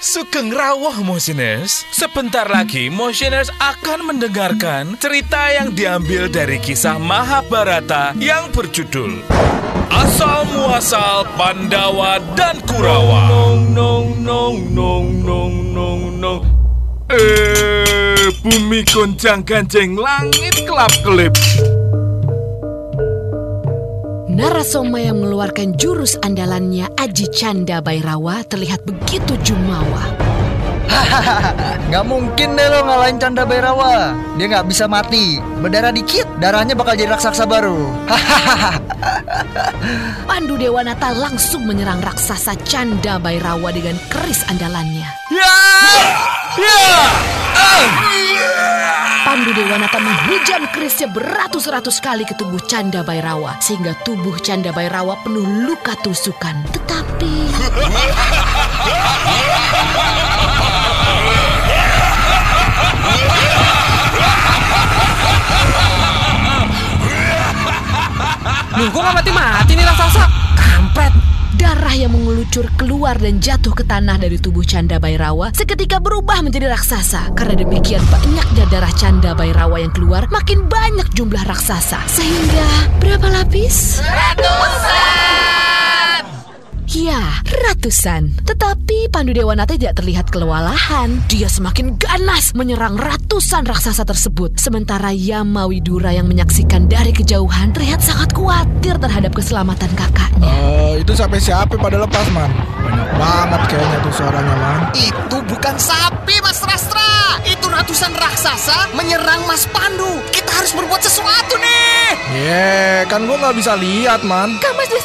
Sugeng rawuh Motioners. Sebentar lagi Motioners akan mendengarkan cerita yang diambil dari kisah Mahabharata yang berjudul Asal Muasal Pandawa dan Kurawa. Nong nong nong nong nong nong nong. Eh, bumi goncang ganjeng langit kelap kelip. Narasoma yang mengeluarkan jurus andalannya Aji Canda Bairawa terlihat begitu jumawa. Nggak mungkin deh lo ngalahin Canda Bairawa Dia nggak bisa mati Berdarah dikit, darahnya bakal jadi raksasa baru Pandu Dewanata langsung menyerang raksasa Canda Bairawa dengan keris andalannya. Ya! Ya! Ah! Dewanata menghujam kerisnya beratus-ratus kali ke tubuh Canda Bairawa sehingga tubuh Canda Bairawa penuh luka tusukan. Tetapi Loh kok gak mati-mati nih raksasa? Darah yang mengelucur keluar dan jatuh ke tanah dari tubuh Canda Bairawa seketika berubah menjadi raksasa. Karena demikian banyaknya darah Canda Bairawa yang keluar, makin banyak jumlah raksasa. Sehingga berapa lapis? Ya, ratusan. Tetapi Pandu Dewanata tidak terlihat kelewalahan. Dia semakin ganas menyerang ratusan raksasa tersebut. Sementara Yama Widura yang menyaksikan dari kejauhan terlihat sangat khawatir terhadap keselamatan kakaknya. Eh, itu sampai siapa pada lepas, Man? Banyak banget kayaknya tuh suaranya, Man. Itu bukan sapi, Mas Rastra. Itu ratusan raksasa menyerang Mas Pandu. Kita harus berbuat sesuatu nih. Ye, kan gua nggak bisa lihat, Man.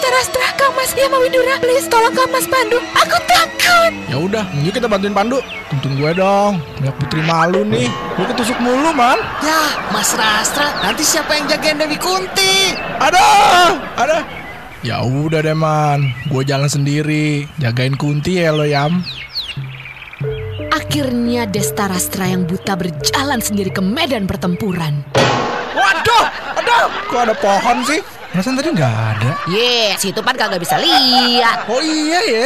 Kamas Desta Rastra, Kamas Yama Widura, please tolong Kamas Pandu. Aku takut. Ya udah, yuk kita bantuin Pandu. Tuntun gue dong. Banyak putri malu nih. Gue ketusuk mulu, Man. Ya, Mas Rastra, nanti siapa yang jagain Dewi Kunti? Ada, ada. Ya udah deh, Man. Gue jalan sendiri. Jagain Kunti ya lo, Yam. Akhirnya Desta Rastra yang buta berjalan sendiri ke medan pertempuran. Waduh, aduh. Kok ada pohon sih? Perasaan tadi nggak ada. Ye, si Tupan kagak bisa lihat. Oh iya ya.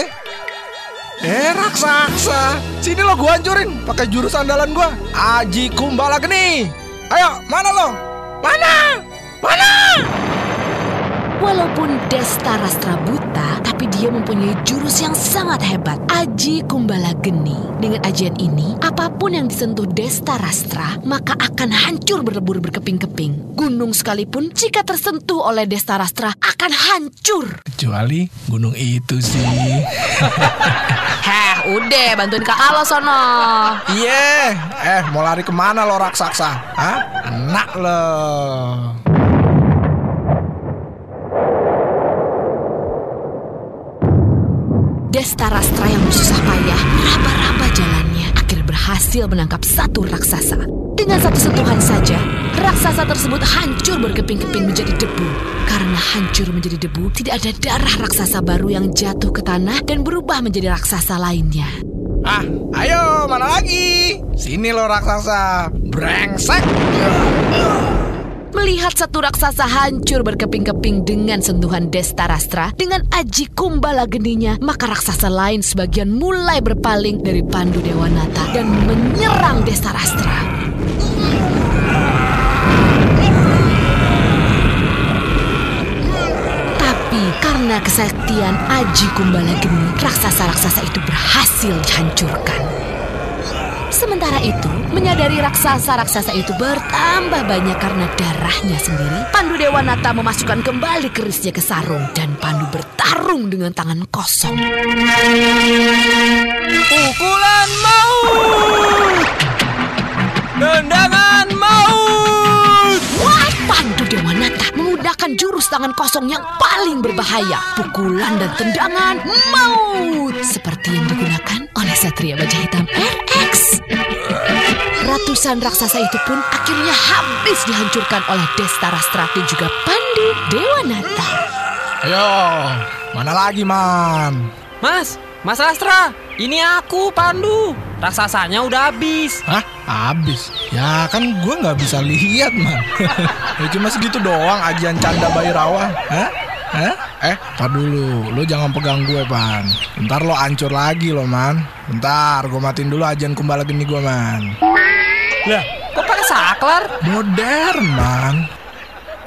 Eh raksasa, sini lo gua hancurin pakai jurus andalan gua. Aji Kumbala Geni. Ayo, mana lo? Mana? Mana? Walaupun Desta Rastra buta, tapi dia mempunyai jurus yang sangat hebat. Aji Kumbala Geni. Dengan ajian ini, apa pun yang disentuh Desta Rastra, maka akan hancur berlebur berkeping-keping. Gunung sekalipun, jika tersentuh oleh Desta Rastra, akan hancur. Kecuali gunung itu sih. Heh, udah bantuin kakak lo sono. Iya, eh mau lari ke mana lo raksasa? Hah? Enak lo. Desta Rastra yang bersusah payah meraba-raba jalannya akhirnya berhasil menangkap satu raksasa. Dengan satu sentuhan saja, raksasa tersebut hancur berkeping-keping menjadi debu. Karena hancur menjadi debu, tidak ada darah raksasa baru yang jatuh ke tanah dan berubah menjadi raksasa lainnya. Ah, ayo mana lagi? Sini lo raksasa. Brengsek. Melihat satu raksasa hancur berkeping-keping dengan sentuhan Desta Rastra dengan aji kumbala geninya, maka raksasa lain sebagian mulai berpaling dari Pandu Dewanata dan menyerang Desta Rastra. Tapi karena kesaktian Aji Kumbala Geni, raksasa-raksasa itu berhasil dihancurkan. Sementara itu, menyadari raksasa-raksasa itu bertambah banyak karena darahnya sendiri, Pandu Dewanata memasukkan kembali kerisnya ke sarung dan Pandu bertarung dengan tangan kosong. Pukulan maut. Tendangan maut. Wah, Pandu Dewanata menggunakan jurus tangan kosong yang paling berbahaya, pukulan dan tendangan maut, seperti yang digunakan oleh Satria Baja Hitam RX. Ratusan raksasa itu pun akhirnya habis dihancurkan oleh Desta Rastra dan juga Pandu Dewanata. Ayo, mana lagi, Man? Mas, Mas Rastra, ini aku Pandu. Raksasanya udah habis. Hah? Habis? Ya kan gue nggak bisa lihat, Man. ya cuma segitu doang ajian canda Bairawa. Hah? Eh? Eh, tar dulu. Lo jangan pegang gue, Pan. Ntar lo hancur lagi lo, Man. Bentar, gue matiin dulu ajian kumbala geni gue, Man. Lah, kok pakai saklar? Modern, Man.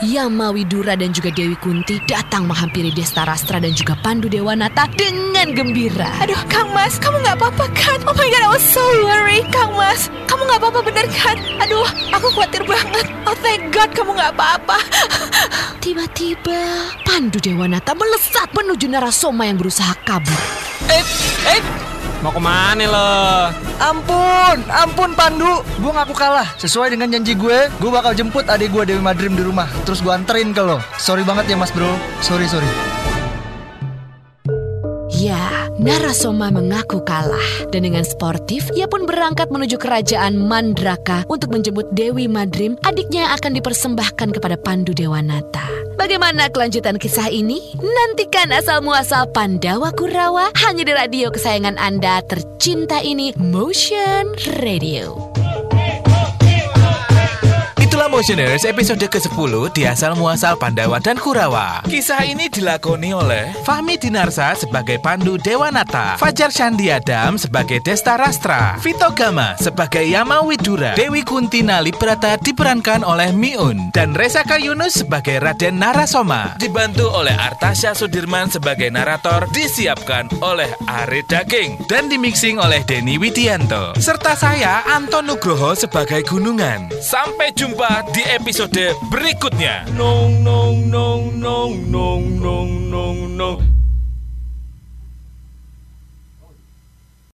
Yama Widura dan juga Dewi Kunti datang menghampiri Desta Rastra dan juga Pandu Dewanata dengan gembira. Aduh, Kang Mas, kamu nggak apa-apa kan? Oh my God, I was so worried, Kang Mas. Kamu nggak apa-apa bener kan? Aduh, aku khawatir banget. Oh thank God, kamu nggak apa-apa. Tiba-tiba Pandu Dewanata melesat menuju Narasoma yang berusaha kabur. Eh, eh, mau ke mana lo? Ampun, ampun Pandu. Gue ngaku kalah. Sesuai dengan janji gue, gue bakal jemput adik gue Dewi Madrim di rumah. Terus gue anterin ke lo. Sorry banget ya mas bro. Sorry, sorry. Ya, Narasoma mengaku kalah dan dengan sportif ia pun berangkat menuju kerajaan Mandraka untuk menjemput Dewi Madrim, adiknya yang akan dipersembahkan kepada Pandu Dewanata. Bagaimana kelanjutan kisah ini? Nantikan asal muasal Pandawa Kurawa hanya di radio kesayangan Anda tercinta ini, Motion Radio. Itulah Motioners episode ke-10 di asal muasal Pandawa dan Kurawa. Kisah ini dilakoni oleh Fahmi Dinarsa sebagai Pandu Dewanata, Fajar Shandi Adam sebagai Desta Rastra, Vito Gama sebagai Yama Widura, Dewi Kunti Nalibrata diperankan oleh Miun, dan Resaka Yunus sebagai Raden Narasoma. Dibantu oleh Artasya Sudirman sebagai narator, disiapkan oleh Ari Daging, dan dimixing oleh Denny Widianto. Serta saya, Anton Nugroho sebagai Gunungan. Sampai jumpa di episode berikutnya. Nong nong nong nong nong nong nong